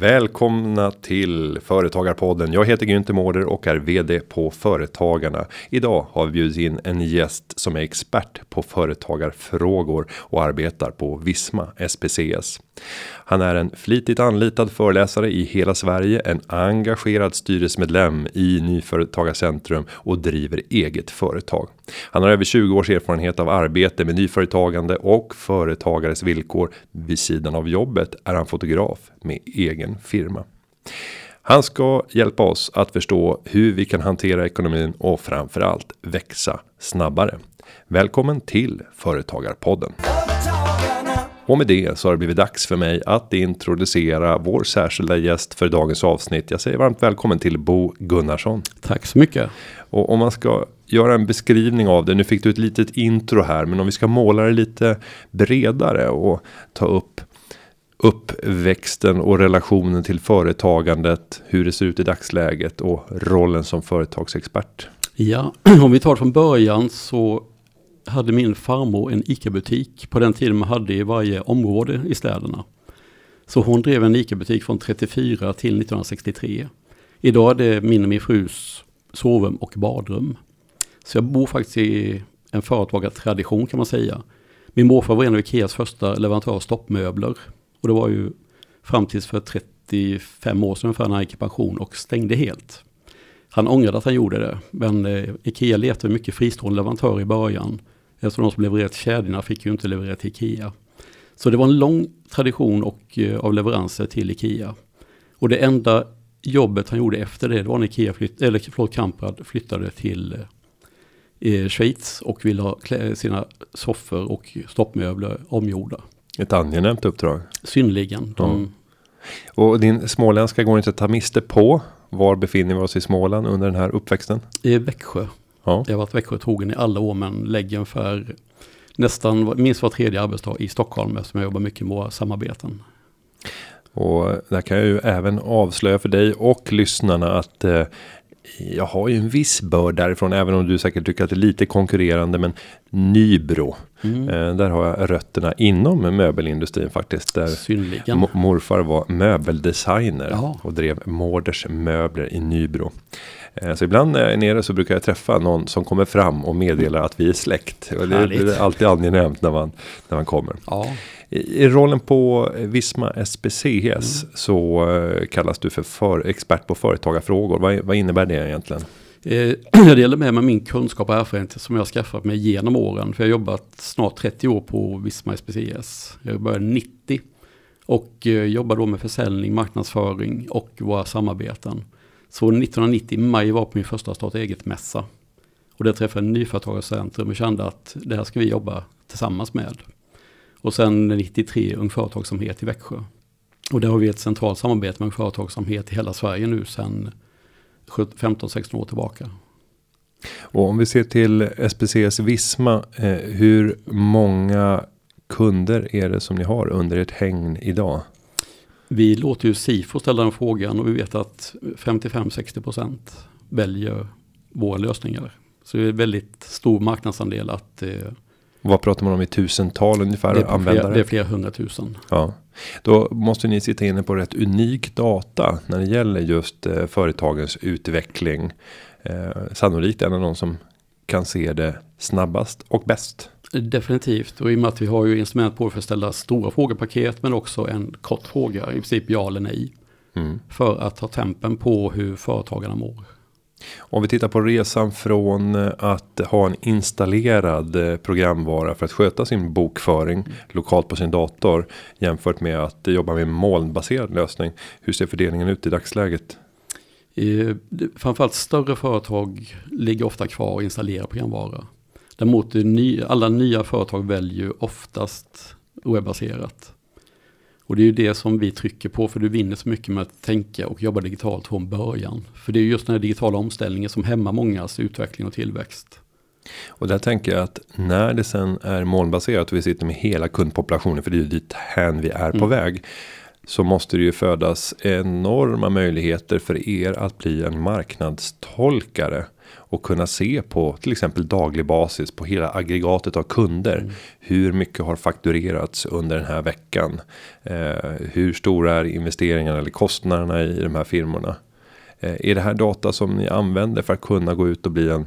Välkomna till Företagarpodden. Jag heter Günther Mårder och är vd på Företagarna. Idag har vi bjudit in en gäst som är expert på företagarfrågor och arbetar på Visma SPCS. Han är en flitigt anlitad föreläsare i hela Sverige, en engagerad styrelsemedlem i Nyföretagarcentrum och driver eget företag. Han har över 20 års erfarenhet av arbete med nyföretagande och företagares villkor. Vid sidan av jobbet är han fotograf med egen firma. Han ska hjälpa oss att förstå hur vi kan hantera ekonomin och framförallt växa snabbare. Välkommen till Företagarpodden. Och med det så har det blivit dags för mig att introducera vår särskilda gäst för dagens avsnitt. Jag säger varmt välkommen till Bo Gunnarsson. Tack så mycket. Och om man ska göra en beskrivning av det. Nu fick du ett litet intro här, men om vi ska måla det lite bredare och ta upp uppväxten och relationen till företagandet, hur det ser ut i dagsläget och rollen som företagsexpert. Ja, om vi tar från början så hade min farmor en ICA-butik på den tiden man hade i varje område i städerna. Så hon drev en ICA-butik från 34 till 1963. Idag är det min och min frus sovrum och badrum. Så jag bor faktiskt i en företagartradition kan man säga. Min morfar var en av Ikeas första leverantörer av stoppmöbler. Och det var ju fram tills för 35 år sedan ungefär när han gick i pension och stängde helt. Han ångrade att han gjorde det, men eh, Ikea letade mycket fristående leverantörer i början. Eftersom de som levererade till kedjorna fick ju inte leverera till Ikea. Så det var en lång tradition och, eh, av leveranser till Ikea. Och det enda jobbet han gjorde efter det, det var när Ikea flytt, eller förlåt, Kamprad flyttade till eh, Schweiz och ville ha sina soffor och stoppmöbler omgjorda. Ett angenämt uppdrag. Synnerligen. De... Mm. Och din småländska går inte att ta miste på. Var befinner vi oss i Småland under den här uppväxten? I Växjö. Ja. Jag har varit Växjö trogen i alla år men lägger för nästan minst var tredje arbetsdag i Stockholm eftersom jag jobbar mycket med våra samarbeten. Och där kan jag ju även avslöja för dig och lyssnarna att eh, jag har ju en viss börd därifrån, även om du säkert tycker att det är lite konkurrerande. Men Nybro, mm. eh, där har jag rötterna inom möbelindustrin faktiskt. Där morfar var möbeldesigner Jaha. och drev Mårders möbler i Nybro. Eh, så ibland när jag är nere så brukar jag träffa någon som kommer fram och meddelar att vi är släkt. Och det är alltid angenämt när man, när man kommer. Ja. I rollen på Visma SPCS mm. så eh, kallas du för, för expert på företagarfrågor. Vad, vad innebär det egentligen? Eh, jag delar med mig min kunskap och erfarenhet som jag har skaffat mig genom åren. För jag har jobbat snart 30 år på Visma SPCS. Jag började 90 och jobbar då med försäljning, marknadsföring och våra samarbeten. Så 1990 i maj var på min första starta eget-mässa. Och där träffade jag Nyföretagarcentrum och kände att det här ska vi jobba tillsammans med. Och sen 93 Ung Företagsamhet i Växjö. Och där har vi ett centralt samarbete med Ung Företagsamhet i hela Sverige nu sedan 15-16 år tillbaka. Och om vi ser till SPCS Visma, eh, hur många kunder är det som ni har under ert hägn idag? Vi låter ju Sifo ställa den frågan och vi vet att 55-60% väljer våra lösningar. Så det är väldigt stor marknadsandel att eh, vad pratar man om i tusental ungefär det användare? Flera, det är flera hundratusen. Ja. Då måste ni sitta inne på rätt unik data när det gäller just eh, företagens utveckling. Eh, sannolikt är det någon som kan se det snabbast och bäst. Definitivt och i och med att vi har ju instrument på för att ställa stora frågepaket men också en kort fråga, i princip ja eller nej. Mm. För att ta tempen på hur företagarna mår. Om vi tittar på resan från eh, att ha en installerad eh, programvara för att sköta sin bokföring mm. lokalt på sin dator jämfört med att jobba med en molnbaserad lösning. Hur ser fördelningen ut i dagsläget? framförallt större företag ligger ofta kvar och installerar programvara. Däremot alla nya företag väljer oftast webbaserat. Och det är ju det som vi trycker på för du vinner så mycket med att tänka och jobba digitalt från början. För det är just den här digitala omställningen som hämmar mångas utveckling och tillväxt. Och där tänker jag att när det sen är molnbaserat och vi sitter med hela kundpopulationen för det är ju dit hän vi är mm. på väg. Så måste det ju födas enorma möjligheter för er att bli en marknadstolkare. Och kunna se på till exempel daglig basis på hela aggregatet av kunder. Mm. Hur mycket har fakturerats under den här veckan? Eh, hur stora är investeringarna eller kostnaderna i de här firmorna? Eh, är det här data som ni använder för att kunna gå ut och bli en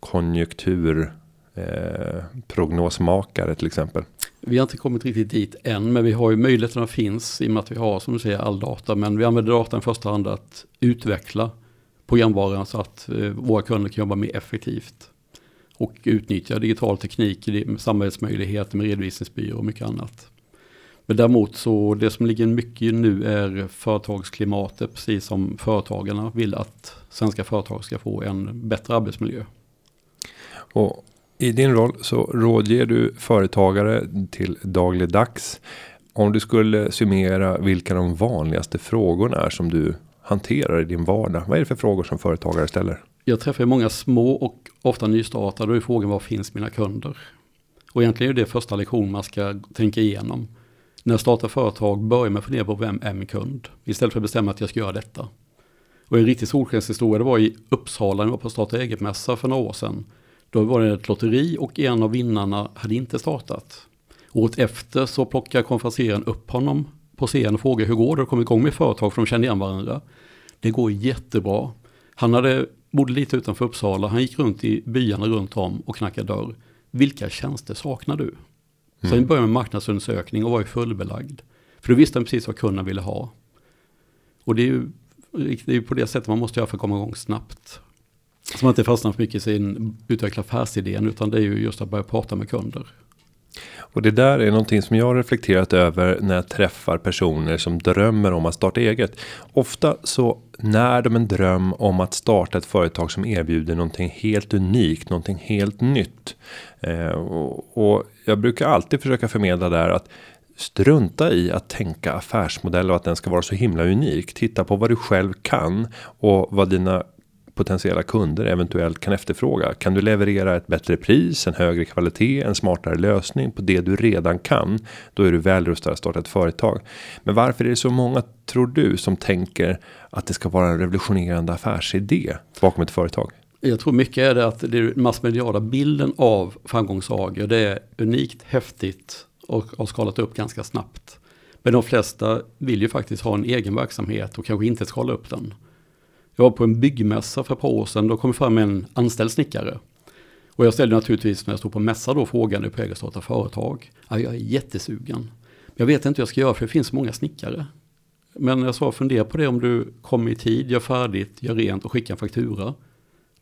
konjunktur eh, prognosmakare till exempel? Vi har inte kommit riktigt dit än, men vi har ju möjligheterna finns i och med att vi har som du säger all data. Men vi använder datan i första hand att utveckla programvara så att eh, våra kunder kan jobba mer effektivt. Och utnyttja digital teknik, samarbetsmöjligheter med redovisningsbyrå och mycket annat. Men däremot så det som ligger mycket nu är företagsklimatet, precis som företagarna vill att svenska företag ska få en bättre arbetsmiljö. Och i din roll så rådger du företagare till dagligdags. Om du skulle summera vilka de vanligaste frågorna är som du hanterar i din vardag. Vad är det för frågor som företagare ställer? Jag träffar många små och ofta nystartade och är frågan var finns mina kunder? Och egentligen är det första lektion man ska tänka igenom. När jag startar företag börjar med att fundera på vem är min kund? Istället för att bestämma att jag ska göra detta. Och en riktig solskenshistoria det var i Uppsala när jag var på starta eget-mässa för några år sedan. Då var det ett lotteri och en av vinnarna hade inte startat. Året efter så plockar konferencieren upp honom på scen och frågar hur går det? Och kom igång med företag för de kände igen varandra. Det går jättebra. Han hade, bodde lite utanför Uppsala, han gick runt i byarna runt om och knackade dörr. Vilka tjänster saknar du? Mm. Sen började med marknadsundersökning och var ju fullbelagd. För då visste han precis vad kunden ville ha. Och det är ju det är på det sättet man måste göra för att komma igång snabbt. Så man inte fastnar för mycket i sin utveckla affärsidén utan det är ju just att börja prata med kunder. Och det där är någonting som jag har reflekterat över när jag träffar personer som drömmer om att starta eget. Ofta så när de en dröm om att starta ett företag som erbjuder någonting helt unikt, någonting helt nytt. Eh, och, och jag brukar alltid försöka förmedla där att strunta i att tänka affärsmodell och att den ska vara så himla unik. Titta på vad du själv kan och vad dina potentiella kunder eventuellt kan efterfråga. Kan du leverera ett bättre pris, en högre kvalitet, en smartare lösning på det du redan kan. Då är du väl rustad att starta ett företag. Men varför är det så många tror du som tänker att det ska vara en revolutionerande affärsidé bakom ett företag? Jag tror mycket är det att det massmediala bilden av framgångssagor. Det är unikt, häftigt och har skalat upp ganska snabbt. Men de flesta vill ju faktiskt ha en egen verksamhet och kanske inte skala upp den. Jag var på en byggmässa för ett par år sedan. Då kom fram en anställd snickare. Och jag ställde naturligtvis när jag stod på mässa då frågan, på väg att starta företag? Ja, jag är jättesugen. Jag vet inte hur jag ska göra för det finns många snickare. Men jag sa, fundera på det om du kommer i tid, gör färdigt, gör rent och skickar en faktura.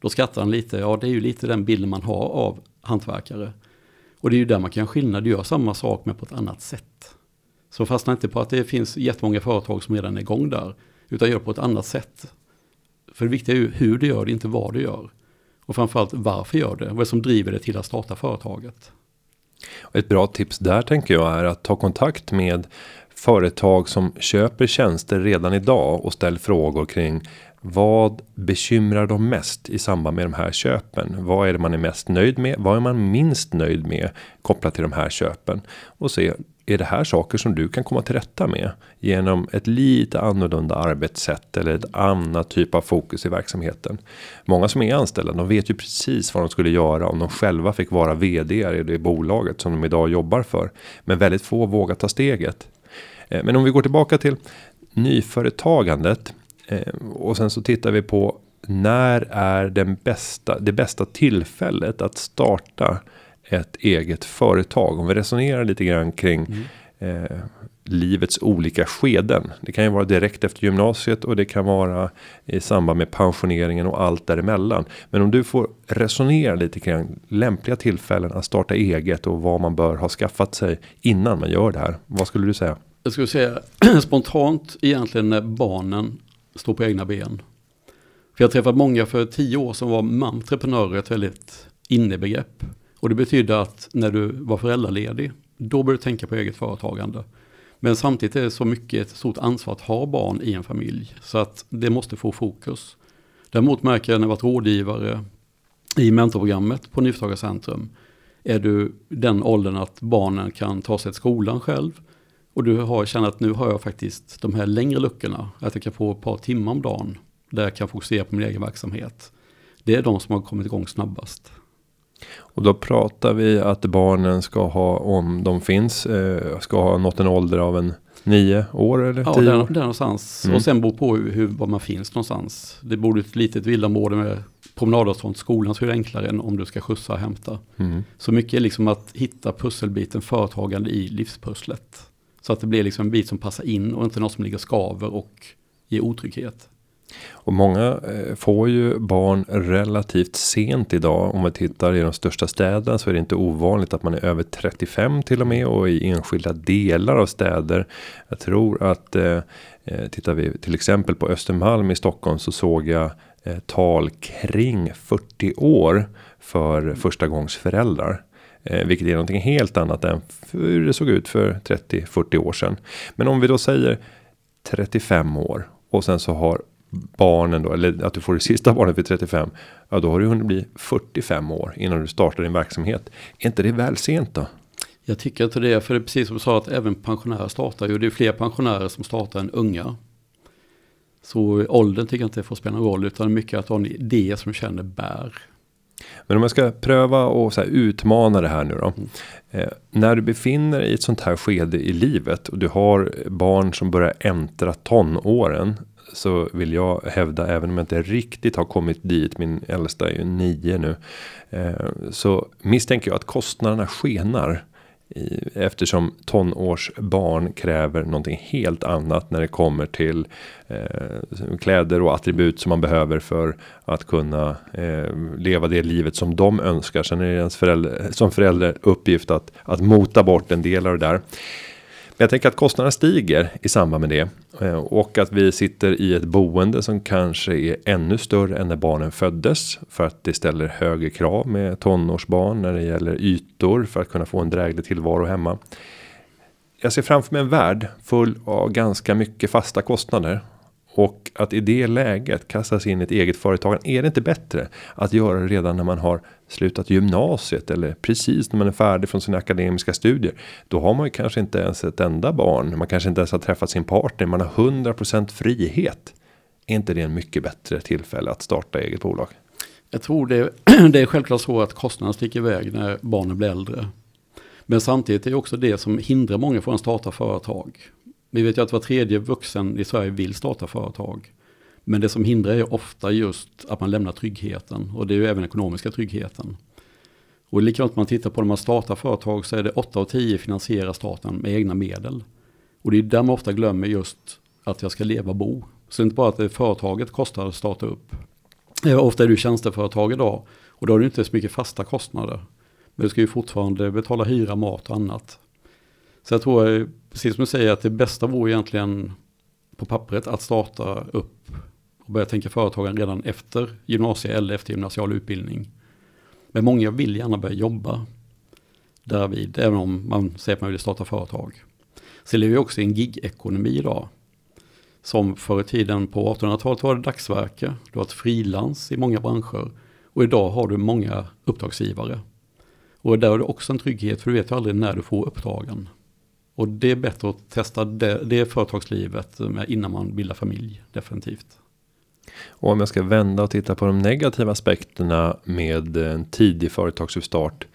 Då skrattar han lite, ja det är ju lite den bilden man har av hantverkare. Och det är ju där man kan göra skillnad, du gör samma sak men på ett annat sätt. Så fastna inte på att det finns jättemånga företag som redan är igång där, utan gör på ett annat sätt. För det viktiga är ju hur du gör det, inte vad du gör. Och framförallt varför gör det? Vad är det som driver dig till att starta företaget? Ett bra tips där tänker jag är att ta kontakt med företag som köper tjänster redan idag och ställ frågor kring vad bekymrar dem mest i samband med de här köpen? Vad är det man är mest nöjd med? Vad är man minst nöjd med kopplat till de här köpen? Och se är det här saker som du kan komma till rätta med genom ett lite annorlunda arbetssätt eller ett annat typ av fokus i verksamheten. Många som är anställda, de vet ju precis vad de skulle göra om de själva fick vara vd i det bolaget som de idag jobbar för. Men väldigt få vågar ta steget. Eh, men om vi går tillbaka till nyföretagandet eh, och sen så tittar vi på när är den bästa, det bästa tillfället att starta ett eget företag. Om vi resonerar lite grann kring mm. eh, livets olika skeden. Det kan ju vara direkt efter gymnasiet och det kan vara i samband med pensioneringen och allt däremellan. Men om du får resonera lite kring lämpliga tillfällen att starta eget och vad man bör ha skaffat sig innan man gör det här. Vad skulle du säga? Jag skulle säga spontant egentligen när barnen står på egna ben. För jag träffat många för tio år som var mamtreprenörer, ett väldigt innebegrepp. Och det betyder att när du var föräldraledig, då bör du tänka på eget företagande. Men samtidigt är det så mycket ett stort ansvar att ha barn i en familj. Så att det måste få fokus. Däremot märker jag när jag varit rådgivare i mentorprogrammet på Nyföretagarcentrum. Är du den åldern att barnen kan ta sig till skolan själv. Och du har, känner att nu har jag faktiskt de här längre luckorna. Att jag kan få ett par timmar om dagen. Där jag kan fokusera på min egen verksamhet. Det är de som har kommit igång snabbast. Och då pratar vi att barnen ska ha, om de finns, eh, ska ha nått en ålder av en nio år eller ja, tio där, år? där någonstans. Mm. Och sen beror på hur, hur, var man finns någonstans. Det bor ett litet villaområde med promenadavstånd till skolan så är det enklare än om du ska skjutsa och hämta. Mm. Så mycket är liksom att hitta pusselbiten företagande i livspusslet. Så att det blir liksom en bit som passar in och inte något som ligger skaver och ger otrygghet. Och många eh, får ju barn relativt sent idag. Om vi tittar i de största städerna så är det inte ovanligt att man är över 35 till och med och i enskilda delar av städer. Jag tror att eh, eh tittar vi till exempel på Östermalm i Stockholm så såg jag eh, tal kring 40 år för första gångs föräldrar. Eh, vilket är någonting helt annat än hur det såg ut för 30-40 år sedan. Men om vi då säger 35 år och sen så har barnen då, eller att du får det sista barnet vid 35. Ja, då har du hunnit bli 45 år innan du startar din verksamhet. Är inte det väl sent då? Jag tycker inte det, för det är precis som du sa att även pensionärer startar ju. Det är fler pensionärer som startar än unga. Så åldern tycker jag inte får spela någon roll, utan mycket att ha en idé som känner bär. Men om jag ska pröva och utmana det här nu då. Eh, när du befinner dig i ett sånt här skede i livet och du har barn som börjar äntra tonåren. Så vill jag hävda, även om jag inte riktigt har kommit dit, min äldsta är ju nio nu. Eh, så misstänker jag att kostnaderna skenar. Eftersom tonårsbarn kräver någonting helt annat när det kommer till eh, kläder och attribut som man behöver för att kunna eh, leva det livet som de önskar. Sen är det ens förälder, som förälder uppgift att, att mota bort en del av det där. Men jag tänker att kostnaderna stiger i samband med det. Eh, och att vi sitter i ett boende som kanske är ännu större än när barnen föddes. För att det ställer högre krav med tonårsbarn när det gäller ytor för att kunna få en dräglig tillvaro hemma. Jag ser framför mig en värld full av ganska mycket fasta kostnader. Och att i det läget kastas in i ett eget företag. Är det inte bättre att göra det redan när man har slutat gymnasiet eller precis när man är färdig från sina akademiska studier. Då har man ju kanske inte ens ett enda barn. Man kanske inte ens har träffat sin partner. Man har 100% frihet. Är inte det en mycket bättre tillfälle att starta eget bolag? Jag tror det, det är självklart så att kostnaderna sticker iväg när barnen blir äldre. Men samtidigt är det också det som hindrar många från att starta företag. Vi vet ju att var tredje vuxen i Sverige vill starta företag. Men det som hindrar är ofta just att man lämnar tryggheten och det är ju även ekonomiska tryggheten. Och likadant om man tittar på när man startar företag så är det 8 av 10 finansierar staten med egna medel. Och det är där man ofta glömmer just att jag ska leva och bo. Så det är inte bara att det företaget kostar att starta upp. Eh, ofta är du tjänsteföretag idag och då har du inte så mycket fasta kostnader. Men du ska ju fortfarande betala hyra, mat och annat. Så jag tror, precis som du säger, att det bästa vore egentligen på pappret att starta upp och börja tänka företagen redan efter gymnasie eller efter gymnasial utbildning. Men många vill gärna börja jobba därvid, även om man säger att man vill starta företag. Så lever vi också i en gig-ekonomi idag. Som förr i tiden på 1800-talet var det dagsverke, du har ett frilans i många branscher och idag har du många uppdragsgivare. Och där har du också en trygghet för du vet ju aldrig när du får uppdragen. Och det är bättre att testa det, det företagslivet innan man bildar familj, definitivt. Och om jag ska vända och titta på de negativa aspekterna med en tidig företagsuppstart.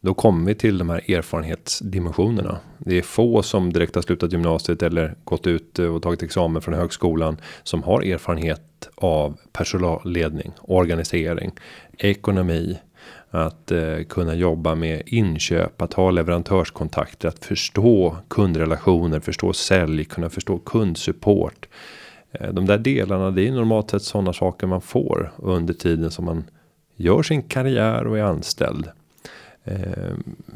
Då kommer vi till de här erfarenhetsdimensionerna. Det är få som direkt har slutat gymnasiet eller gått ut och tagit examen från högskolan som har erfarenhet av personalledning, organisering, ekonomi, att eh, kunna jobba med inköp, att ha leverantörskontakter, att förstå kundrelationer, förstå sälj, kunna förstå kundsupport. Eh, de där delarna, det är normalt sett sådana saker man får under tiden som man gör sin karriär och är anställd. Eh,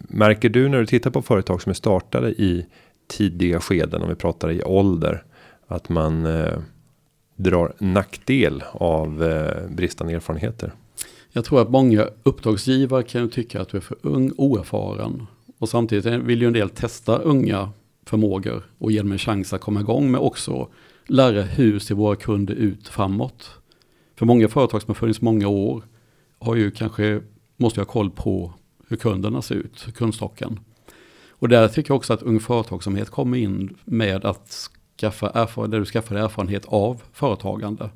märker du när du tittar på företag som är startade i tidiga skeden, om vi pratar i ålder, att man eh, drar nackdel av eh, bristande erfarenheter? Jag tror att många uppdragsgivare kan tycka att du är för ung, oerfaren. Och samtidigt vill ju en del testa unga förmågor och ge dem en chans att komma igång med också lära hur ser våra kunder ut framåt. För många företag som har funnits många år har ju kanske, måste ha koll på hur kunderna ser ut, kundstocken. Och där tycker jag också att ung företagsamhet kommer in med att skaffa erfarenhet, där du skaffar erfarenhet av företagande.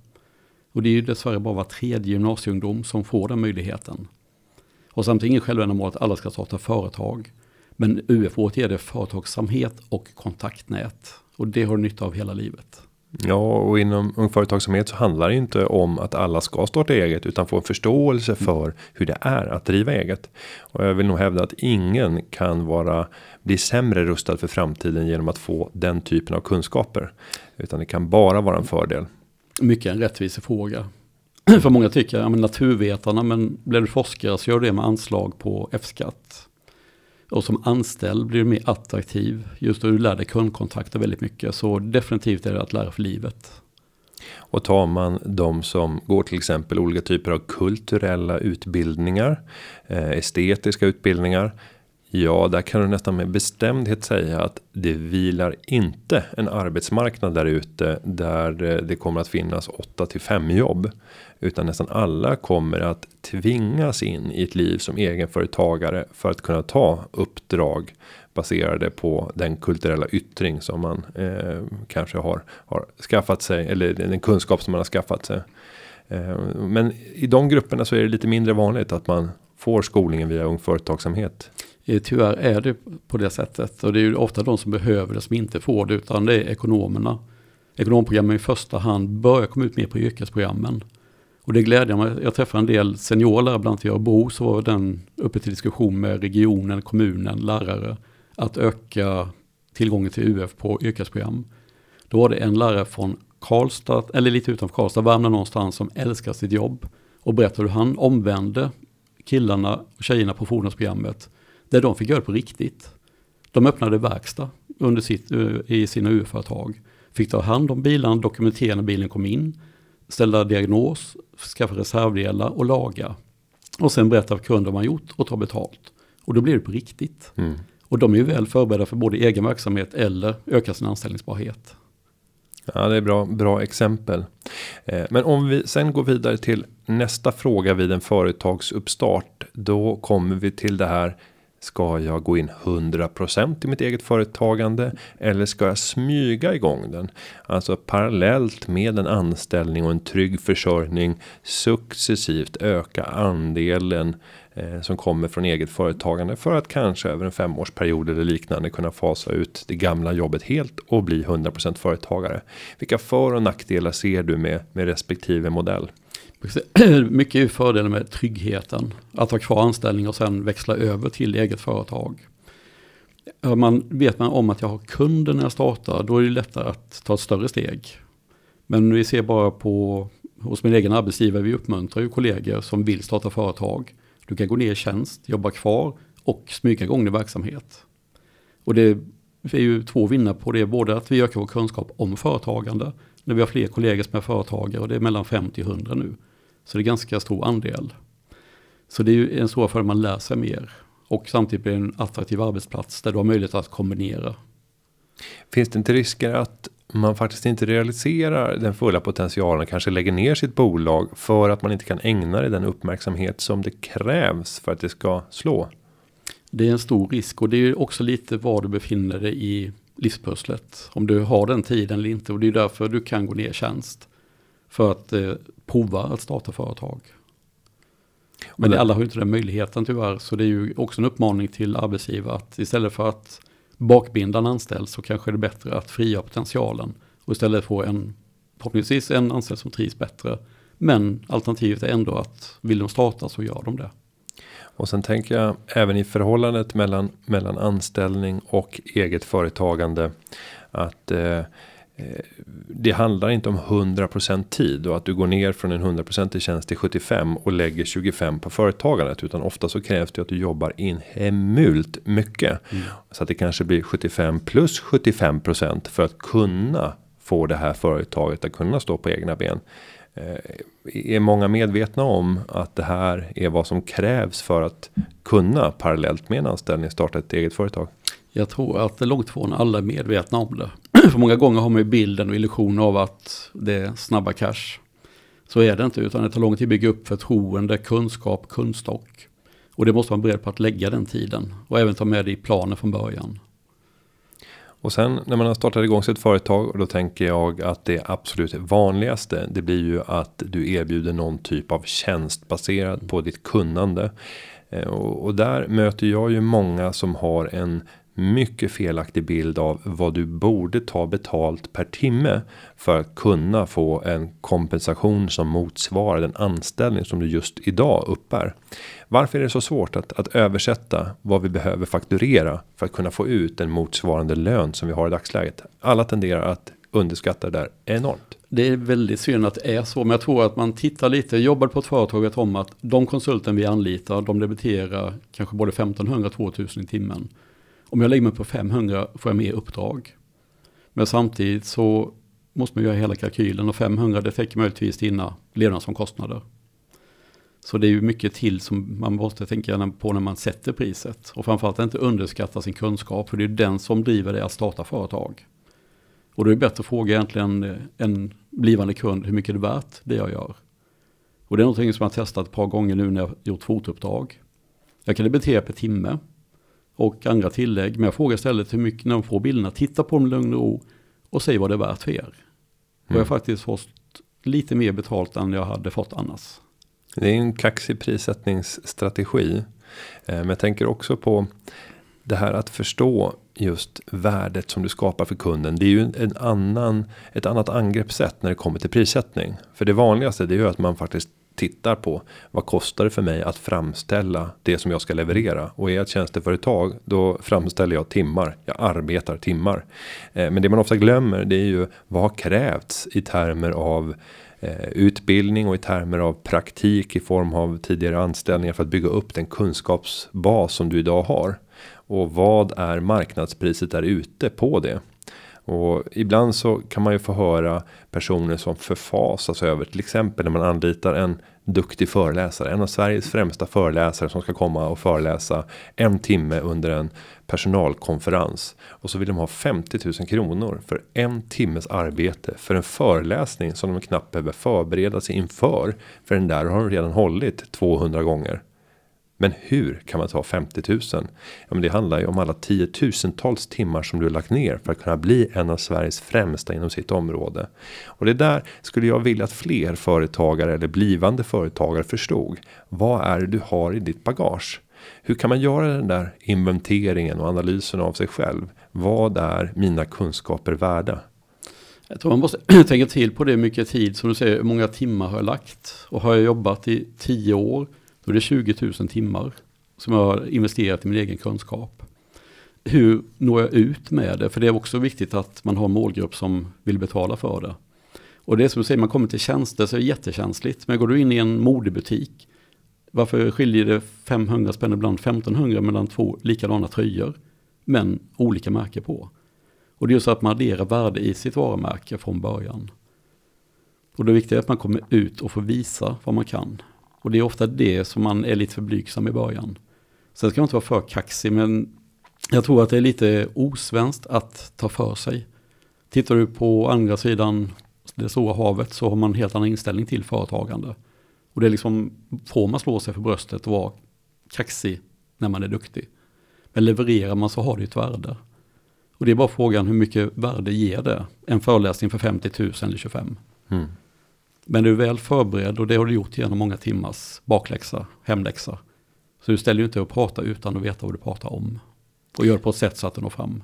Och det är ju dessvärre bara var tredje gymnasieungdom som får den möjligheten. Och samtidigt inget självändamål att alla ska starta företag. Men UF ger det företagsamhet och kontaktnät. Och det har du nytta av hela livet. Ja, och inom ung företagsamhet så handlar det inte om att alla ska starta eget utan få en förståelse för hur det är att driva eget. Och jag vill nog hävda att ingen kan vara bli sämre rustad för framtiden genom att få den typen av kunskaper, utan det kan bara vara en fördel. Mycket en rättvisefråga. för många tycker, ja men naturvetarna, men blir du forskare så gör du det med anslag på F-skatt. Och som anställd blir du mer attraktiv. Just då du lär dig kundkontakter väldigt mycket. Så definitivt är det att lära för livet. Och tar man de som går till exempel olika typer av kulturella utbildningar. Eh, estetiska utbildningar. Ja, där kan du nästan med bestämdhet säga att det vilar inte en arbetsmarknad där ute där eh, det kommer att finnas 8 till 5 jobb. Utan nästan alla kommer att tvingas in i ett liv som egenföretagare för att kunna ta uppdrag baserade på den kulturella yttring som man eh, kanske har, har skaffat sig eller den kunskap som man har skaffat sig. Eh, men i de grupperna så är det lite mindre vanligt att man får skolningen via ung företagsamhet. Eh, tyvärr är det på det sättet och det är ju ofta de som behöver det som inte får det utan det är ekonomerna. Ekonomprogrammen i första hand börjar komma ut mer på yrkesprogrammen. Och det glädjer mig. Jag träffar en del seniorer, bland annat i Örebro så var den uppe till diskussion med regionen, kommunen, lärare. Att öka tillgången till UF på yrkesprogram. Då var det en lärare från Karlstad, eller lite utanför Karlstad, Värmland någonstans, som älskar sitt jobb. Och berättade hur han omvände killarna och tjejerna på fordonsprogrammet. Där de fick göra det på riktigt. De öppnade verkstad under sitt, eh, i sina UF-företag. Fick ta hand om bilarna, dokumentera när bilen kom in ställa diagnos, skaffa reservdelar och laga. Och sen berätta för kunden vad man gjort och ta betalt. Och då blir det på riktigt. Mm. Och de är ju väl förberedda för både egen verksamhet eller öka sin anställningsbarhet. Ja, det är bra, bra exempel. Eh, men om vi sen går vidare till nästa fråga vid en företagsuppstart. Då kommer vi till det här Ska jag gå in 100% i mitt eget företagande eller ska jag smyga igång den? Alltså parallellt med en anställning och en trygg försörjning successivt öka andelen eh, som kommer från eget företagande för att kanske över en femårsperiod eller liknande kunna fasa ut det gamla jobbet helt och bli 100% företagare. Vilka för och nackdelar ser du med med respektive modell? Mycket är fördelen med tryggheten. Att ha kvar anställning och sen växla över till eget företag. Man vet man om att jag har kunder när jag startar, då är det lättare att ta ett större steg. Men vi ser bara på, hos min egen arbetsgivare, vi uppmuntrar ju kollegor som vill starta företag. Du kan gå ner i tjänst, jobba kvar och smyga igång din verksamhet. Och det är ju två vinnare på det, både att vi ökar vår kunskap om företagande, när vi har fler kollegor som är företagare och det är mellan 50 och 100 nu. Så det är ganska stor andel. Så det är ju en stor för man lär sig mer. Och samtidigt blir det en attraktiv arbetsplats där du har möjlighet att kombinera. Finns det inte risker att man faktiskt inte realiserar den fulla potentialen, kanske lägger ner sitt bolag för att man inte kan ägna det den uppmärksamhet som det krävs för att det ska slå? Det är en stor risk och det är också lite var du befinner dig i livspusslet. Om du har den tiden eller inte och det är därför du kan gå ner i tjänst. För att eh, prova att starta företag. Men alla har ju inte den möjligheten tyvärr. Så det är ju också en uppmaning till arbetsgivare att istället för att bakbinda en anställd så kanske det är bättre att fria potentialen. Och istället få en, förhoppningsvis en anställd som trivs bättre. Men alternativet är ändå att vill de starta så gör de det. Och sen tänker jag även i förhållandet mellan, mellan anställning och eget företagande. Att Eh, det handlar inte om 100% tid och att du går ner från en 100% tjänst till 75 och lägger 25 på företagandet. Utan ofta så krävs det att du jobbar in hemult mycket. Mm. Så att det kanske blir 75 plus 75% för att kunna få det här företaget att kunna stå på egna ben. Eh, är många medvetna om att det här är vad som krävs för att kunna parallellt med en anställning starta ett eget företag? Jag tror att långt ifrån alla är medvetna om det. För många gånger har man ju bilden och illusionen av att det är snabba cash. Så är det inte, utan det tar lång tid att bygga upp förtroende, kunskap, kunskap. Och det måste man beredd på att lägga den tiden. Och även ta med det i planen från början. Och sen när man har startat igång sitt företag. och Då tänker jag att det absolut vanligaste. Det blir ju att du erbjuder någon typ av tjänst baserad på ditt kunnande. Eh, och där möter jag ju många som har en mycket felaktig bild av vad du borde ta betalt per timme för att kunna få en kompensation som motsvarar den anställning som du just idag uppbär. Varför är det så svårt att, att översätta vad vi behöver fakturera för att kunna få ut en motsvarande lön som vi har i dagsläget? Alla tenderar att underskatta det där enormt. Det är väldigt synd att det är så, men jag tror att man tittar lite, jobbar på ett företag om att de konsulten vi anlitar, de debiterar kanske både 1500-2000 i timmen. Om jag lägger mig på 500 får jag mer uppdrag. Men samtidigt så måste man göra hela kalkylen och 500 det täcker möjligtvis dina levnadsomkostnader. Så det är ju mycket till som man måste tänka på när man sätter priset. Och framförallt inte underskatta sin kunskap, för det är den som driver dig att starta företag. Och då är det bättre att fråga egentligen eh, en blivande kund hur mycket det är värt det jag gör. Och det är någonting som jag har testat ett par gånger nu när jag gjort fotouppdrag. Jag kan debitera per timme och andra tillägg. Men jag frågar istället hur mycket, när de får bilderna, titta på dem i lugn och ro och säg vad det är värt för er. Mm. Och jag har mm. faktiskt fått lite mer betalt än jag hade fått annars. Det är en kaxig prissättningsstrategi. Eh, men jag tänker också på det här att förstå just värdet som du skapar för kunden. Det är ju en annan, ett annat angreppssätt när det kommer till prissättning. För det vanligaste det är ju att man faktiskt tittar på vad kostar det för mig att framställa det som jag ska leverera och är jag ett tjänsteföretag då framställer jag timmar. Jag arbetar timmar, eh, men det man ofta glömmer det är ju vad har krävts i termer av eh, utbildning och i termer av praktik i form av tidigare anställningar för att bygga upp den kunskapsbas som du idag har. Och vad är marknadspriset där ute på det? Och ibland så kan man ju få höra personer som förfasas över till exempel när man anlitar en duktig föreläsare. En av Sveriges främsta föreläsare som ska komma och föreläsa en timme under en personalkonferens. Och så vill de ha 50 000 kronor för en timmes arbete för en föreläsning som de knappt behöver förbereda sig inför. För den där har de redan hållit 200 gånger. Men hur kan man ta 50 000? Ja, men det handlar ju om alla tiotusentals timmar som du har lagt ner för att kunna bli en av Sveriges främsta inom sitt område. Och det där skulle jag vilja att fler företagare eller blivande företagare förstod. Vad är det du har i ditt bagage? Hur kan man göra den där inventeringen och analysen av sig själv? Vad är mina kunskaper värda? Jag tror man måste tänka till på det mycket tid som du säger, hur många timmar har jag lagt? Och har jag jobbat i tio år då är det 20 000 timmar som jag har investerat i min egen kunskap. Hur når jag ut med det? För det är också viktigt att man har en målgrupp som vill betala för det. Och det är som du säger, man kommer till tjänster så är det jättekänsligt. Men går du in i en modebutik, varför skiljer det 500 spänn, ibland 1500 mellan två likadana tröjor, men olika märke på? Och det är så att man adderar värde i sitt varumärke från början. Och det viktiga är att man kommer ut och får visa vad man kan. Och det är ofta det som man är lite för blygsam i början. Sen ska man inte vara för kaxig, men jag tror att det är lite osvenskt att ta för sig. Tittar du på andra sidan det stora havet så har man en helt annan inställning till företagande. Och det är liksom, får man slå sig för bröstet och vara kaxig när man är duktig. Men levererar man så har det ett värde. Och det är bara frågan hur mycket värde ger det? En föreläsning för 50 000 eller 25. Mm. Men du är väl förberedd och det har du gjort genom många timmars bakläxa, hemläxa. Så du ställer ju inte och prata utan att veta vad du pratar om. Och gör det på ett sätt så att det når fram.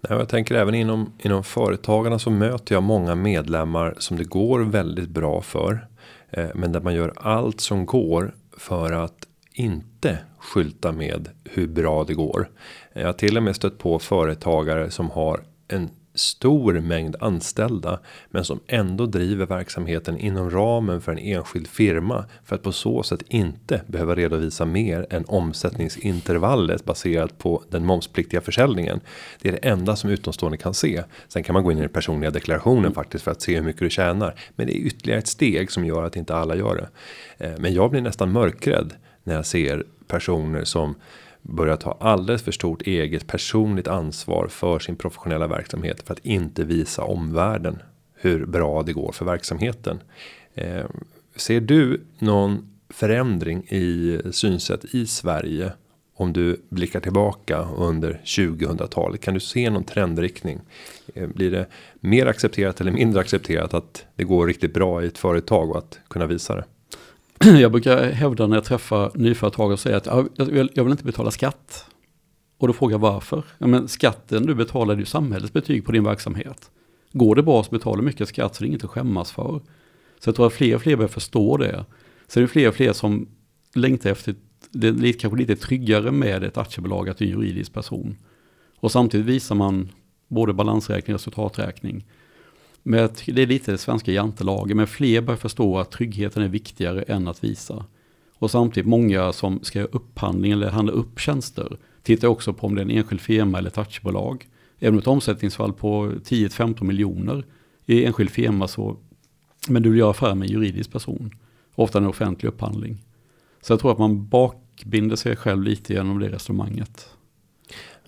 Nej, jag tänker även inom, inom företagarna så möter jag många medlemmar som det går väldigt bra för. Eh, men där man gör allt som går för att inte skylta med hur bra det går. Jag har till och med stött på företagare som har en stor mängd anställda. Men som ändå driver verksamheten inom ramen för en enskild firma. För att på så sätt inte behöva redovisa mer än omsättningsintervallet baserat på den momspliktiga försäljningen. Det är det enda som utomstående kan se. Sen kan man gå in i den personliga deklarationen faktiskt för att se hur mycket du tjänar. Men det är ytterligare ett steg som gör att inte alla gör det. Eh, men jag blir nästan mörkrädd när jag ser personer som börjar ta alldeles för stort eget personligt ansvar för sin professionella verksamhet för att inte visa omvärlden hur bra det går för verksamheten. Eh, ser du någon förändring i synsätt i Sverige om du blickar tillbaka under 2000-talet? Kan du se någon trendriktning? Eh, blir det mer accepterat eller mindre accepterat att det går riktigt bra i ett företag och att kunna visa det? Jag brukar hävda när jag träffar nyföretagare och säger att jag vill, jag vill inte betala skatt. Och då frågar jag varför? Ja, men skatten du betalar är ju samhällets betyg på din verksamhet. Går det bra så betalar du mycket skatt så det är inget att skämmas för. Så jag tror att fler och fler börjar förstå det. Så det är fler och fler som längtar efter, det är kanske lite tryggare med ett aktiebolag att du är en juridisk person. Och samtidigt visar man både balansräkning och resultaträkning. Men det är lite det svenska jantelaget, men fler börjar förstå att tryggheten är viktigare än att visa. Och samtidigt många som ska göra upphandling eller handla upp tjänster tittar också på om det är en enskild firma eller ett aktiebolag. Även ett omsättningsfall på 10-15 miljoner i enskild firma så, men du vill göra affär med en juridisk person. Ofta en offentlig upphandling. Så jag tror att man bakbinder sig själv lite genom det resonemanget.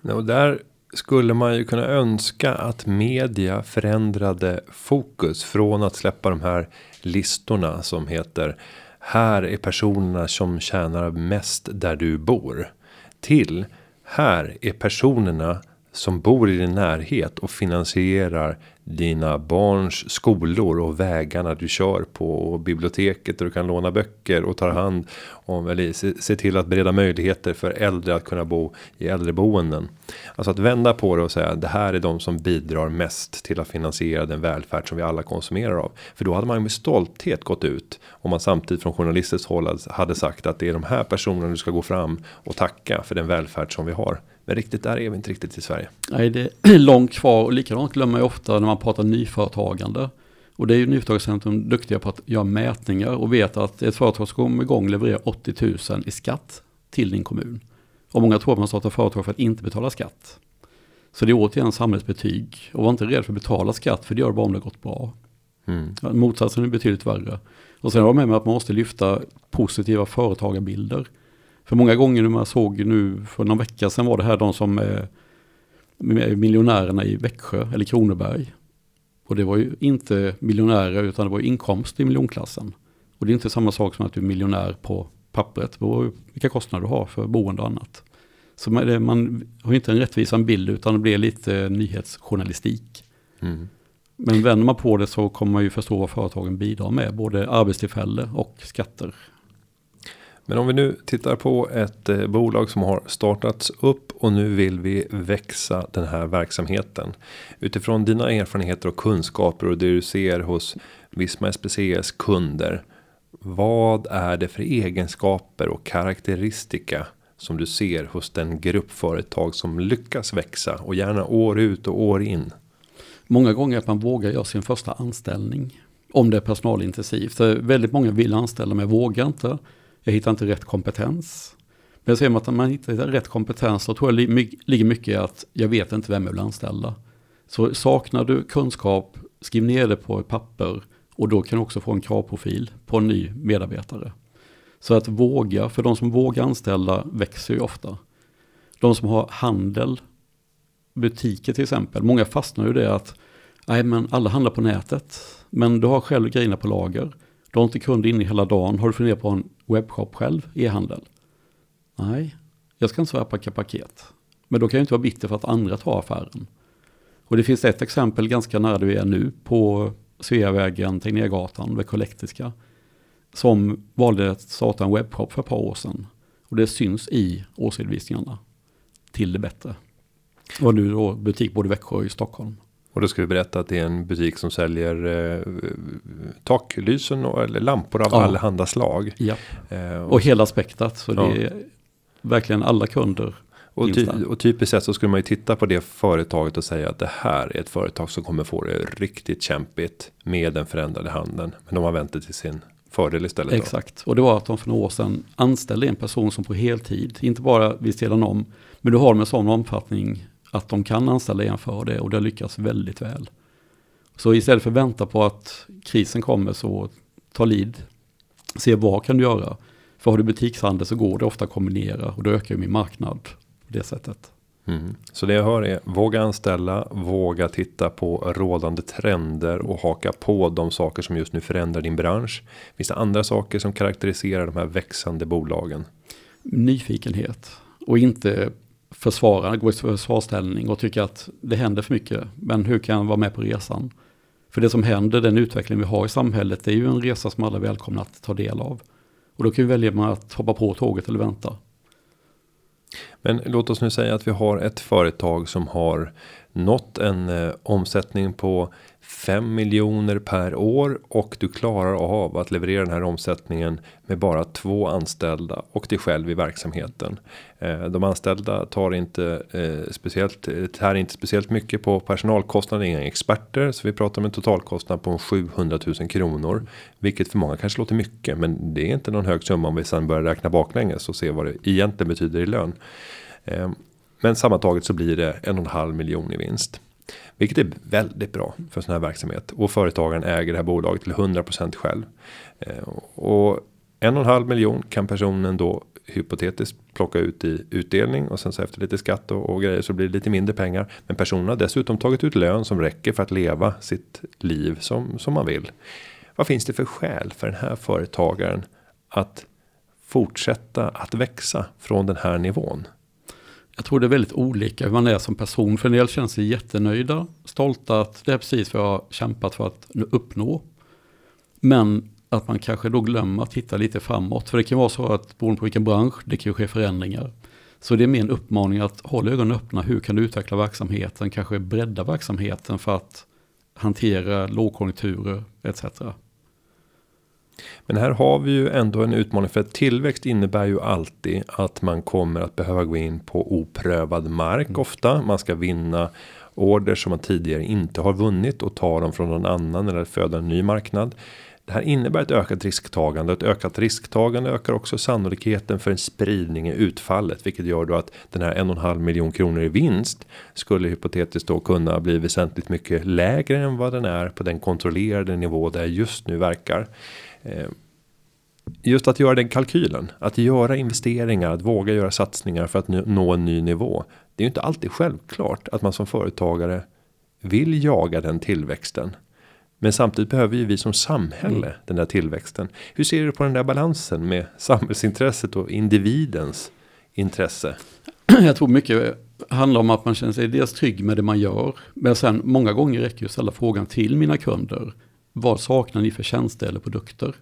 Och där skulle man ju kunna önska att media förändrade fokus från att släppa de här listorna som heter här är personerna som tjänar mest där du bor till här är personerna som bor i din närhet och finansierar dina barns skolor och vägarna du kör på och biblioteket där du kan låna böcker och tar hand om eller se, se till att bereda möjligheter för äldre att kunna bo i äldreboenden. Alltså att vända på det och säga det här är de som bidrar mest till att finansiera den välfärd som vi alla konsumerar av. För då hade man ju med stolthet gått ut om man samtidigt från journalisters håll hade sagt att det är de här personerna du ska gå fram och tacka för den välfärd som vi har. Men riktigt där är vi inte riktigt i Sverige. Nej, det är långt kvar och likadant glömmer man ju ofta när man pratar nyföretagande. Och det är ju Nyföretagarcentrum duktiga på att göra mätningar och vet att ett företag som kommer igång levererar 80 000 i skatt till din kommun. Och många tror att man startar företag för att inte betala skatt. Så det är återigen samhällsbetyg. Och var inte rädd för att betala skatt för det gör det bara om det har gått bra. Mm. Motsatsen är betydligt värre. Och sen har jag med mig att man måste lyfta positiva företagarbilder. För många gånger när man såg nu, för någon vecka sedan var det här de som är miljonärerna i Växjö eller Kronoberg. Och det var ju inte miljonärer utan det var inkomst i miljonklassen. Och det är inte samma sak som att du är miljonär på pappret. Vilka kostnader du har för boende och annat. Så man, man har inte en rättvisande bild utan det blir lite nyhetsjournalistik. Mm. Men vänder man på det så kommer man ju förstå vad företagen bidrar med, både arbetstillfälle och skatter. Men om vi nu tittar på ett eh, bolag som har startats upp och nu vill vi växa den här verksamheten. Utifrån dina erfarenheter och kunskaper och det du ser hos Visma SPCs kunder. Vad är det för egenskaper och karaktäristika som du ser hos den grupp företag som lyckas växa och gärna år ut och år in? Många gånger att man vågar göra sin första anställning. Om det är personalintensivt. För väldigt många vill anställa men vågar inte. Jag hittar inte rätt kompetens. Men ser man att man hittar rätt kompetens så tror jag ligger mycket i att jag vet inte vem jag vill anställa. Så saknar du kunskap, skriv ner det på ett papper och då kan du också få en kravprofil på en ny medarbetare. Så att våga, för de som vågar anställa växer ju ofta. De som har handel, butiker till exempel, många fastnar ju det att nej men alla handlar på nätet, men du har själv grejerna på lager. Du har inte kunder inne hela dagen. Har du funderat på en webbshop själv, e-handel? Nej, jag ska inte svara paket. Men då kan jag inte vara bitter för att andra tar affären. Och det finns ett exempel ganska nära där vi är nu på Sveavägen, Tegnérgatan, vid Elektriska. Som valde att starta en webbshop för ett par år sedan. Och det syns i årsredovisningarna till det bättre. Och nu då butik både i Växjö och i Stockholm. Och då ska vi berätta att det är en butik som säljer eh, taklysen och, eller lampor av ja. allehanda slag. Ja. Eh, och, och hela spektrat. Så ja. det är verkligen alla kunder. Och, ty och typiskt sett så skulle man ju titta på det företaget och säga att det här är ett företag som kommer få det riktigt kämpigt med den förändrade handeln. Men de har vänt det till sin fördel istället. Då. Exakt, och det var att de för några år sedan anställde en person som på heltid, inte bara vid sidan om, men du har med sån omfattning att de kan anställa en för det och det har lyckats väldigt väl. Så istället för att vänta på att krisen kommer så ta lid, se vad kan du göra. För har du butikshandel så går det ofta att kombinera och då ökar ju min marknad på det sättet. Mm. Så det jag hör är våga anställa, våga titta på rådande trender och haka på de saker som just nu förändrar din bransch. Finns det andra saker som karaktäriserar de här växande bolagen? Nyfikenhet och inte försvara, gå i försvarsställning och tycka att det händer för mycket. Men hur kan jag vara med på resan? För det som händer, den utveckling vi har i samhället, det är ju en resa som alla är välkomna att ta del av. Och då kan vi välja att hoppa på tåget eller vänta. Men låt oss nu säga att vi har ett företag som har nått en eh, omsättning på 5 miljoner per år och du klarar av att leverera den här omsättningen med bara två anställda och dig själv i verksamheten. Eh, de anställda tar inte eh, speciellt eh, tar inte speciellt mycket på personalkostnader, inga experter, så vi pratar om en totalkostnad på 700 000 kronor, vilket för många kanske låter mycket, men det är inte någon hög summa om vi sedan börjar räkna baklänges och se vad det egentligen betyder i lön. Men sammantaget så blir det en och en halv miljon i vinst. Vilket är väldigt bra för sån här verksamhet. Och företagaren äger det här bolaget till 100% själv. Eh, och en och en halv miljon kan personen då hypotetiskt plocka ut i utdelning och sen så efter lite skatt och, och, grejer så blir det lite mindre pengar. Men personen har dessutom tagit ut lön som räcker för att leva sitt liv som, som man vill. Vad finns det för skäl för den här företagaren att fortsätta att växa från den här nivån? Jag tror det är väldigt olika hur man är som person. För en del känner sig jättenöjda, stolta att det är precis vad jag har kämpat för att uppnå. Men att man kanske då glömmer att titta lite framåt. För det kan vara så att beroende på vilken bransch, det kan ju ske förändringar. Så det är min uppmaning att hålla ögonen öppna. Hur kan du utveckla verksamheten? Kanske bredda verksamheten för att hantera lågkonjunkturer etc. Men här har vi ju ändå en utmaning för att tillväxt innebär ju alltid att man kommer att behöva gå in på oprövad mark mm. ofta. Man ska vinna order som man tidigare inte har vunnit och ta dem från någon annan eller föda en ny marknad. Det här innebär ett ökat risktagande. Ett ökat risktagande ökar också sannolikheten för en spridning i utfallet, vilket gör då att den här en och en halv miljon kronor i vinst skulle hypotetiskt då kunna bli väsentligt mycket lägre än vad den är på den kontrollerade nivå där just nu verkar. Eh, just att göra den kalkylen, att göra investeringar, att våga göra satsningar för att nå en ny nivå. Det är ju inte alltid självklart att man som företagare vill jaga den tillväxten. Men samtidigt behöver ju vi som samhälle mm. den där tillväxten. Hur ser du på den där balansen med samhällsintresset och individens intresse? Jag tror mycket handlar om att man känner sig dels trygg med det man gör. Men sen många gånger räcker det att ställa frågan till mina kunder. Vad saknar ni för tjänster eller produkter?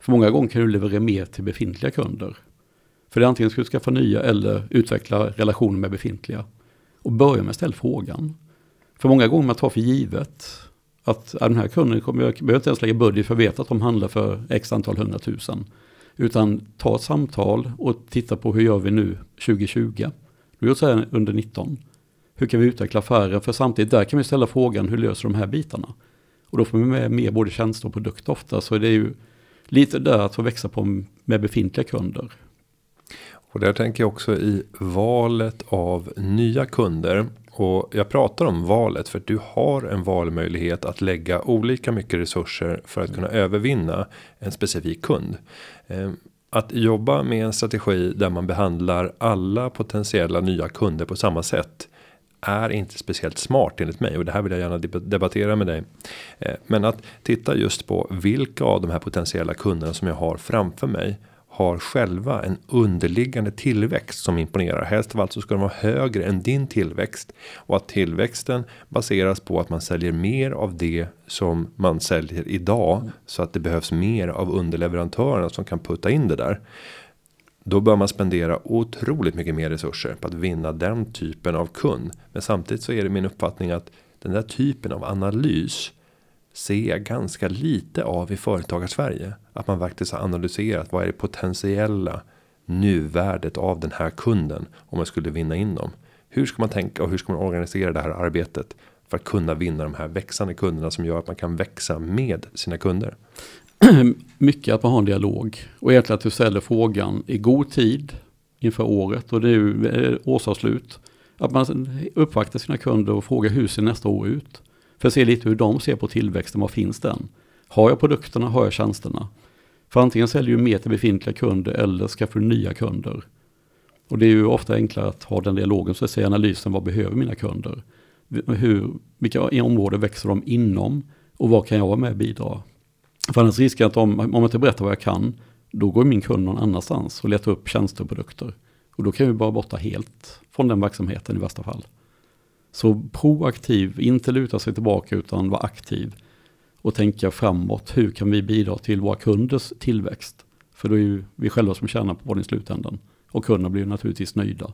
För många gånger kan du leverera mer till befintliga kunder. För det är antingen ska du skaffa nya eller utveckla relationer med befintliga. Och börja med att ställa frågan. För många gånger man tar för givet att äh, den här kunden kommer, jag behöver inte ens lägga budget för jag vet att de handlar för x antal hundratusen. Utan ta ett samtal och titta på hur gör vi nu 2020. Vi gjort så här under 19. Hur kan vi utveckla affären? För samtidigt där kan vi ställa frågan hur löser de här bitarna? Och då får man med mer både tjänster och produkter ofta. Så det är ju lite där att få växa på med befintliga kunder. Och där tänker jag också i valet av nya kunder. Och jag pratar om valet för att du har en valmöjlighet att lägga olika mycket resurser för att kunna övervinna en specifik kund. Eh, att jobba med en strategi där man behandlar alla potentiella nya kunder på samma sätt är inte speciellt smart enligt mig och det här vill jag gärna debattera med dig. Eh, men att titta just på vilka av de här potentiella kunderna som jag har framför mig har själva en underliggande tillväxt som imponerar. Helst av allt så ska de vara högre än din tillväxt och att tillväxten baseras på att man säljer mer av det som man säljer idag så att det behövs mer av underleverantörerna som kan putta in det där. Då bör man spendera otroligt mycket mer resurser på att vinna den typen av kund. Men samtidigt så är det min uppfattning att den där typen av analys ser jag ganska lite av i företagarsverige. Att man faktiskt har analyserat vad är det potentiella nuvärdet av den här kunden om man skulle vinna in dem. Hur ska man tänka och hur ska man organisera det här arbetet för att kunna vinna de här växande kunderna som gör att man kan växa med sina kunder. mycket att man har en dialog. Och egentligen att du ställer frågan i god tid inför året och det är ju eh, årsavslut. Att man uppvaktar sina kunder och frågar hur ser nästa år ut? För att se lite hur de ser på tillväxten, var finns den? Har jag produkterna, har jag tjänsterna? För antingen säljer du mer till befintliga kunder eller skaffar du nya kunder. Och det är ju ofta enklare att ha den dialogen, så att säga analysen, vad behöver mina kunder? Hur, vilka områden växer de inom? Och vad kan jag vara med och bidra? För annars riskerar att om, om jag inte berättar vad jag kan, då går min kund någon annanstans och letar upp tjänster och produkter. Och då kan vi bara borta helt från den verksamheten i värsta fall. Så proaktiv, inte luta sig tillbaka utan vara aktiv och tänka framåt. Hur kan vi bidra till våra kunders tillväxt? För då är ju vi själva som tjänar på det i slutändan. Och kunderna blir naturligtvis nöjda.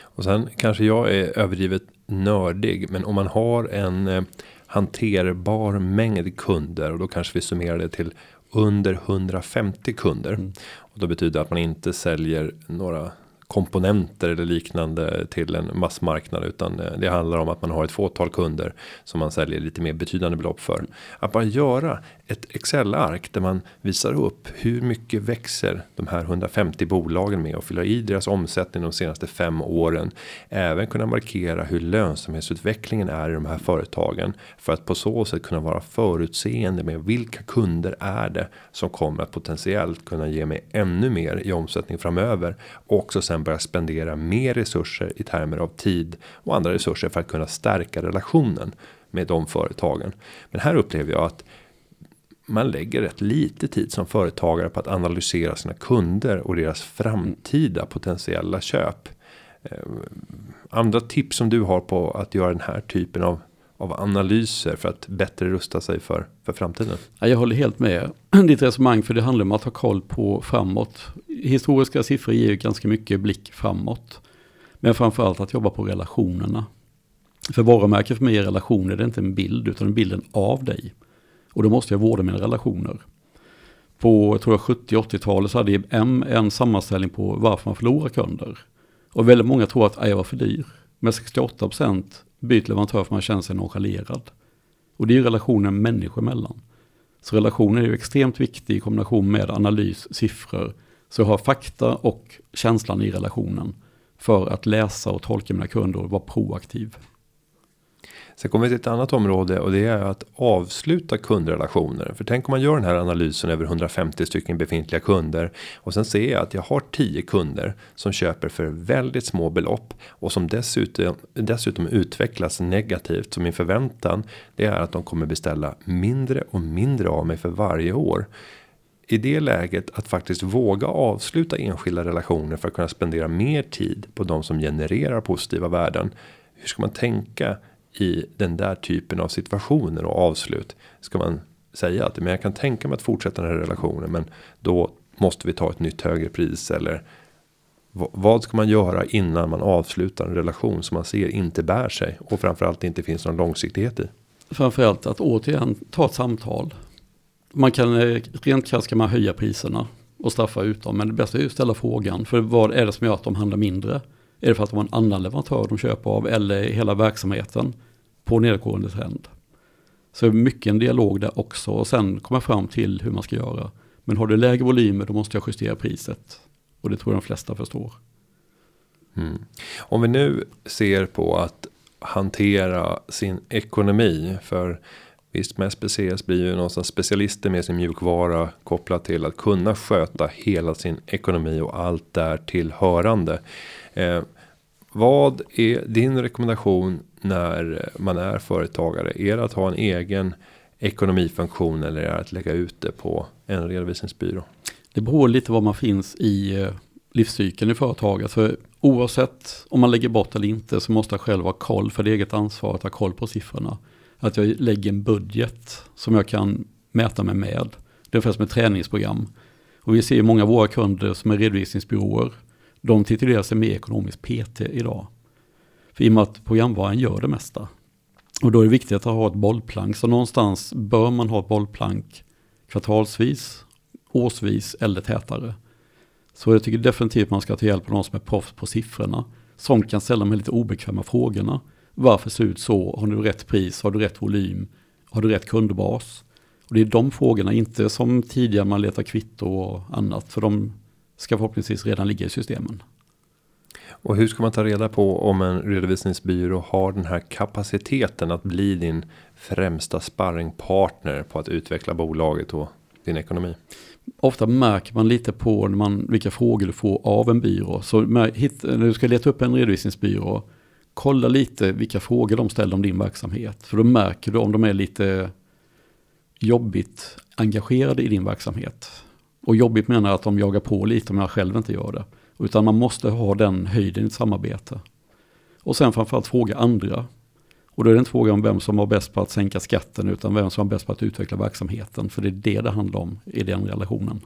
Och sen kanske jag är överdrivet nördig, men om man har en eh, hanterbar mängd kunder och då kanske vi summerar det till under 150 kunder. Mm. Och då betyder det att man inte säljer några komponenter eller liknande till en massmarknad utan eh, det handlar om att man har ett fåtal kunder som man säljer lite mer betydande belopp för. Att bara göra ett Excel-ark där man visar upp hur mycket växer de här 150 bolagen med och fylla i deras omsättning de senaste fem åren. Även kunna markera hur lönsamhetsutvecklingen är i de här företagen för att på så sätt kunna vara förutseende med vilka kunder är det som kommer att potentiellt kunna ge mig ännu mer i omsättning framöver och också sen börja spendera mer resurser i termer av tid och andra resurser för att kunna stärka relationen med de företagen. Men här upplever jag att man lägger rätt lite tid som företagare på att analysera sina kunder och deras framtida potentiella köp. Eh, andra tips som du har på att göra den här typen av av analyser för att bättre rusta sig för, för framtiden. Jag håller helt med ditt resonemang för det handlar om att ha koll på framåt. Historiska siffror ger ju ganska mycket blick framåt. Men framförallt att jobba på relationerna. För varumärke för mig är relationer, det är inte en bild utan en bilden av dig. Och då måste jag vårda mina relationer. På jag tror jag 70-80-talet så hade IBM en sammanställning på varför man förlorar kunder. Och väldigt många tror att jag var för dyr. Men 68% byter leverantör för man känner sig nonchalerad. Och det är ju relationen människor emellan. Så relationen är ju extremt viktig i kombination med analys, siffror. Så jag har fakta och känslan i relationen för att läsa och tolka mina kunder och vara proaktiv. Sen kommer vi till ett annat område och det är att avsluta kundrelationer. För tänk om man gör den här analysen över 150 stycken befintliga kunder och sen ser jag att jag har 10 kunder som köper för väldigt små belopp och som dessutom dessutom utvecklas negativt. Så min förväntan det är att de kommer beställa mindre och mindre av mig för varje år i det läget att faktiskt våga avsluta enskilda relationer för att kunna spendera mer tid på de som genererar positiva värden. Hur ska man tänka i den där typen av situationer och avslut ska man säga att men jag kan tänka mig att fortsätta den här relationen men då måste vi ta ett nytt högre pris eller vad ska man göra innan man avslutar en relation som man ser inte bär sig och framförallt inte finns någon långsiktighet i? Framförallt att återigen ta ett samtal. Man kan eh, rent krasst kan man höja priserna och straffa ut dem men det bästa är ju att ställa frågan för vad är det som gör att de handlar mindre? Är det för att de har en annan leverantör de köper av eller hela verksamheten på nedåtgående trend? Så mycket en dialog där också och sen komma fram till hur man ska göra. Men har du lägre volymer då måste jag justera priset. Och det tror jag de flesta förstår. Mm. Om vi nu ser på att hantera sin ekonomi. För visst med SPCS blir ju någonstans specialister med sin mjukvara kopplat till att kunna sköta hela sin ekonomi och allt där tillhörande. Eh, vad är din rekommendation när man är företagare? Är det att ha en egen ekonomifunktion eller är det att lägga ut det på en redovisningsbyrå? Det beror lite var man finns i eh, livscykeln i företaget. Alltså, för oavsett om man lägger bort eller inte så måste jag själv ha koll för det eget ansvar att ha koll på siffrorna. Att jag lägger en budget som jag kan mäta mig med. Det är ungefär som ett träningsprogram. Och vi ser många av våra kunder som är redovisningsbyråer de titulerar sig med ekonomisk PT idag. För i och med att programvaran gör det mesta. Och då är det viktigt att ha ett bollplank. Så någonstans bör man ha ett bollplank kvartalsvis, årsvis eller tätare. Så jag tycker definitivt man ska ta hjälp av någon som är proffs på siffrorna. Som kan ställa de lite obekväma frågorna. Varför ser det ut så? Har du rätt pris? Har du rätt volym? Har du rätt kundbas? Och det är de frågorna, inte som tidigare man letar kvitto och annat. För de ska förhoppningsvis redan ligga i systemen. Och hur ska man ta reda på om en redovisningsbyrå har den här kapaciteten att bli din främsta sparringpartner på att utveckla bolaget och din ekonomi? Ofta märker man lite på när man, vilka frågor du får av en byrå. Så när du ska leta upp en redovisningsbyrå, kolla lite vilka frågor de ställer om din verksamhet. För då märker du om de är lite jobbigt engagerade i din verksamhet. Och jobbigt menar jag att de jagar på lite om jag själv inte gör det. Utan man måste ha den höjden i ett samarbete. Och sen framförallt fråga andra. Och då är det inte fråga om vem som var bäst på att sänka skatten utan vem som var bäst på att utveckla verksamheten. För det är det det handlar om i den relationen.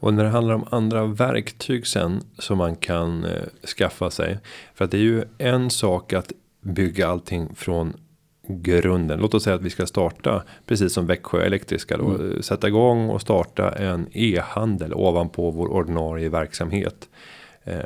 Och när det handlar om andra verktyg sen som man kan eh, skaffa sig. För att det är ju en sak att bygga allting från grunden. Låt oss säga att vi ska starta precis som Växjö Elektriska då. Mm. Sätta igång och starta en e-handel ovanpå vår ordinarie verksamhet. Eh,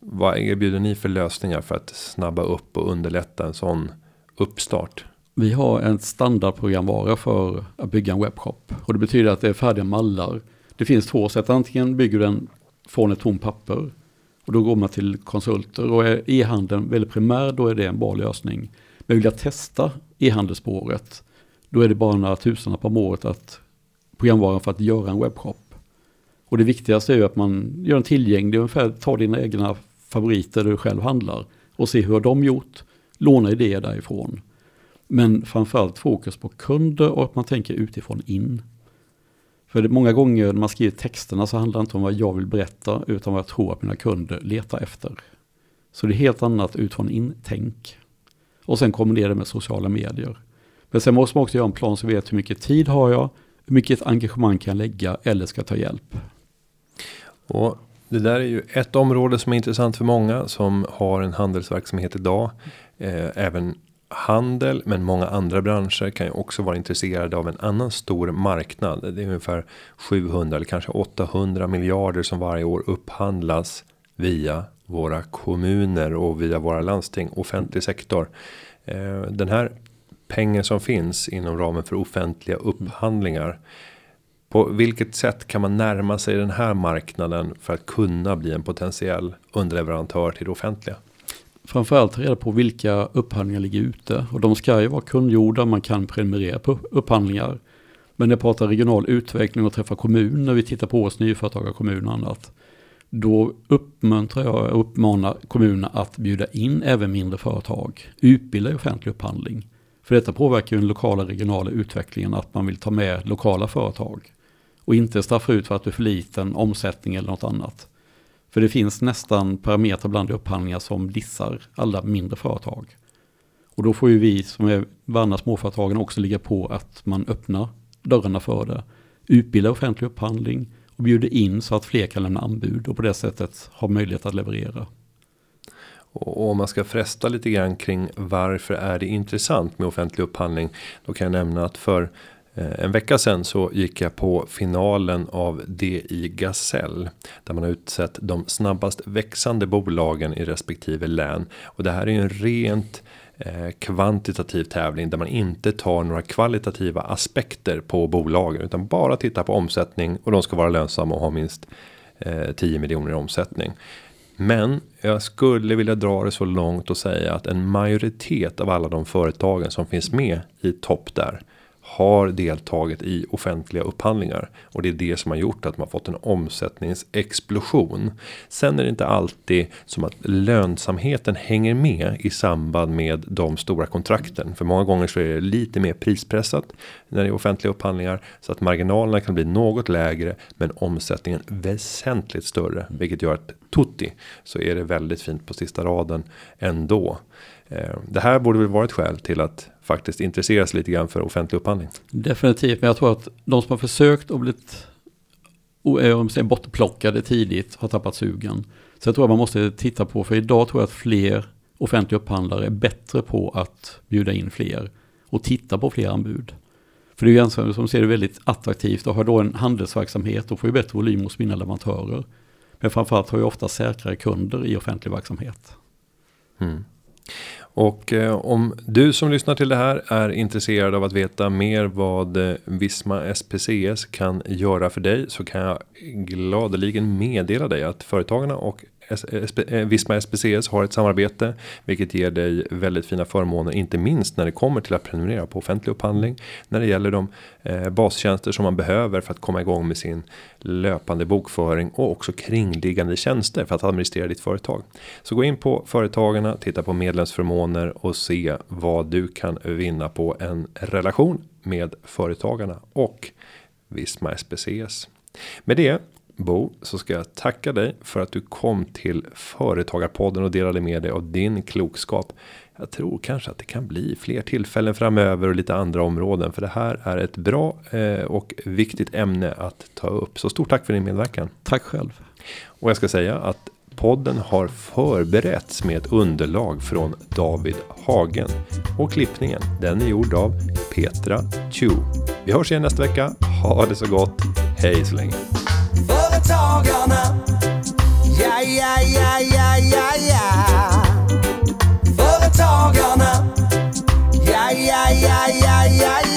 vad erbjuder ni för lösningar för att snabba upp och underlätta en sån uppstart? Vi har en standardprogramvara för att bygga en webbshop. Och det betyder att det är färdiga mallar. Det finns två sätt. Antingen bygger du den från ett tomt papper. Och då går man till konsulter. Och är e-handeln väldigt primär då är det en bra lösning. Men vill jag testa e-handelsspåret. Då är det bara några tusenlappar om året att programvaran för att göra en webbshop. Och det viktigaste är ju att man gör den tillgänglig. Ungefär ta dina egna favoriter där du själv handlar. Och se hur de gjort. Låna idéer därifrån. Men framförallt fokus på kunder och att man tänker utifrån in. För det, många gånger när man skriver texterna så handlar det inte om vad jag vill berätta utan vad jag tror att mina kunder letar efter. Så det är helt annat utifrån in-tänk. Och sen kombinera det med sociala medier. Men sen måste man också göra en plan så vet hur mycket tid har jag, hur mycket engagemang kan jag lägga eller ska jag ta hjälp. Och det där är ju ett område som är intressant för många som har en handelsverksamhet idag. Eh, även handel, men många andra branscher kan ju också vara intresserade av en annan stor marknad. Det är ungefär 700 eller kanske 800 miljarder som varje år upphandlas via våra kommuner och via våra landsting, offentlig sektor. Eh, den här pengen som finns inom ramen för offentliga upphandlingar. På vilket sätt kan man närma sig den här marknaden för att kunna bli en potentiell underleverantör till det offentliga? Framförallt ta reda på vilka upphandlingar ligger ute. Och de ska ju vara kundgjorda. man kan prenumerera på upphandlingar. Men när jag pratar regional utveckling och träffa kommuner, vi tittar på årets nyföretagarkommun och annat. Då uppmuntrar jag och uppmanar kommunerna att bjuda in även mindre företag. Utbilda i offentlig upphandling. För detta påverkar ju den lokala regionala utvecklingen att man vill ta med lokala företag. Och inte straffa ut för att du är för liten omsättning eller något annat. För det finns nästan parametrar bland upphandlingar som dissar alla mindre företag. Och då får ju vi som är värnar småföretagen också ligga på att man öppnar dörrarna för det. Utbildar offentlig upphandling och bjuder in så att fler kan lämna anbud och på det sättet ha möjlighet att leverera. Och om man ska fresta lite grann kring varför är det intressant med offentlig upphandling. Då kan jag nämna att för eh, en vecka sedan så gick jag på finalen av DI Gasell. Där man har utsett de snabbast växande bolagen i respektive län. Och det här är ju en rent eh, Eh, kvantitativ tävling där man inte tar några kvalitativa aspekter på bolagen utan bara tittar på omsättning och de ska vara lönsamma och ha minst eh, 10 miljoner i omsättning. Men jag skulle vilja dra det så långt och säga att en majoritet av alla de företagen som finns med i topp där har deltagit i offentliga upphandlingar och det är det som har gjort att man fått en omsättningsexplosion. Sen är det inte alltid som att lönsamheten hänger med i samband med de stora kontrakten. För många gånger så är det lite mer prispressat när det är offentliga upphandlingar så att marginalerna kan bli något lägre men omsättningen väsentligt större, vilket gör att tutti så är det väldigt fint på sista raden ändå. Eh, det här borde väl vara ett skäl till att faktiskt intressera sig lite grann för offentlig upphandling. Definitivt, men jag tror att de som har försökt och blivit eh, om säger, bortplockade tidigt har tappat sugen. Så jag tror att man måste titta på, för idag tror jag att fler offentliga upphandlare är bättre på att bjuda in fler och titta på fler anbud. För det är ju en som ser det väldigt attraktivt och har då en handelsverksamhet och får ju bättre volym hos mina leverantörer. Men framförallt har ju ofta säkrare kunder i offentlig verksamhet. Mm. Och eh, om du som lyssnar till det här är intresserad av att veta mer vad eh, Visma SPCS kan göra för dig så kan jag gladeligen meddela dig att företagarna och Eh, Visma SPCS har ett samarbete. Vilket ger dig väldigt fina förmåner. Inte minst när det kommer till att prenumerera på offentlig upphandling. När det gäller de eh, bastjänster som man behöver för att komma igång med sin löpande bokföring. Och också kringliggande tjänster för att administrera ditt företag. Så gå in på Företagarna, titta på medlemsförmåner och se vad du kan vinna på en relation med Företagarna och Visma SPCS. Med det Bo så ska jag tacka dig för att du kom till Företagarpodden och delade med dig av din klokskap. Jag tror kanske att det kan bli fler tillfällen framöver och lite andra områden för det här är ett bra eh, och viktigt ämne att ta upp. Så stort tack för din medverkan. Tack själv. Och jag ska säga att podden har förberetts med ett underlag från David Hagen och klippningen den är gjord av Petra Chu. Vi hörs igen nästa vecka. Ha det så gott. Hej så länge dagarna. Ja, ja, ja, ja, ja, ja. Företagarna. Ja, ja, ja, ja, ja, ja.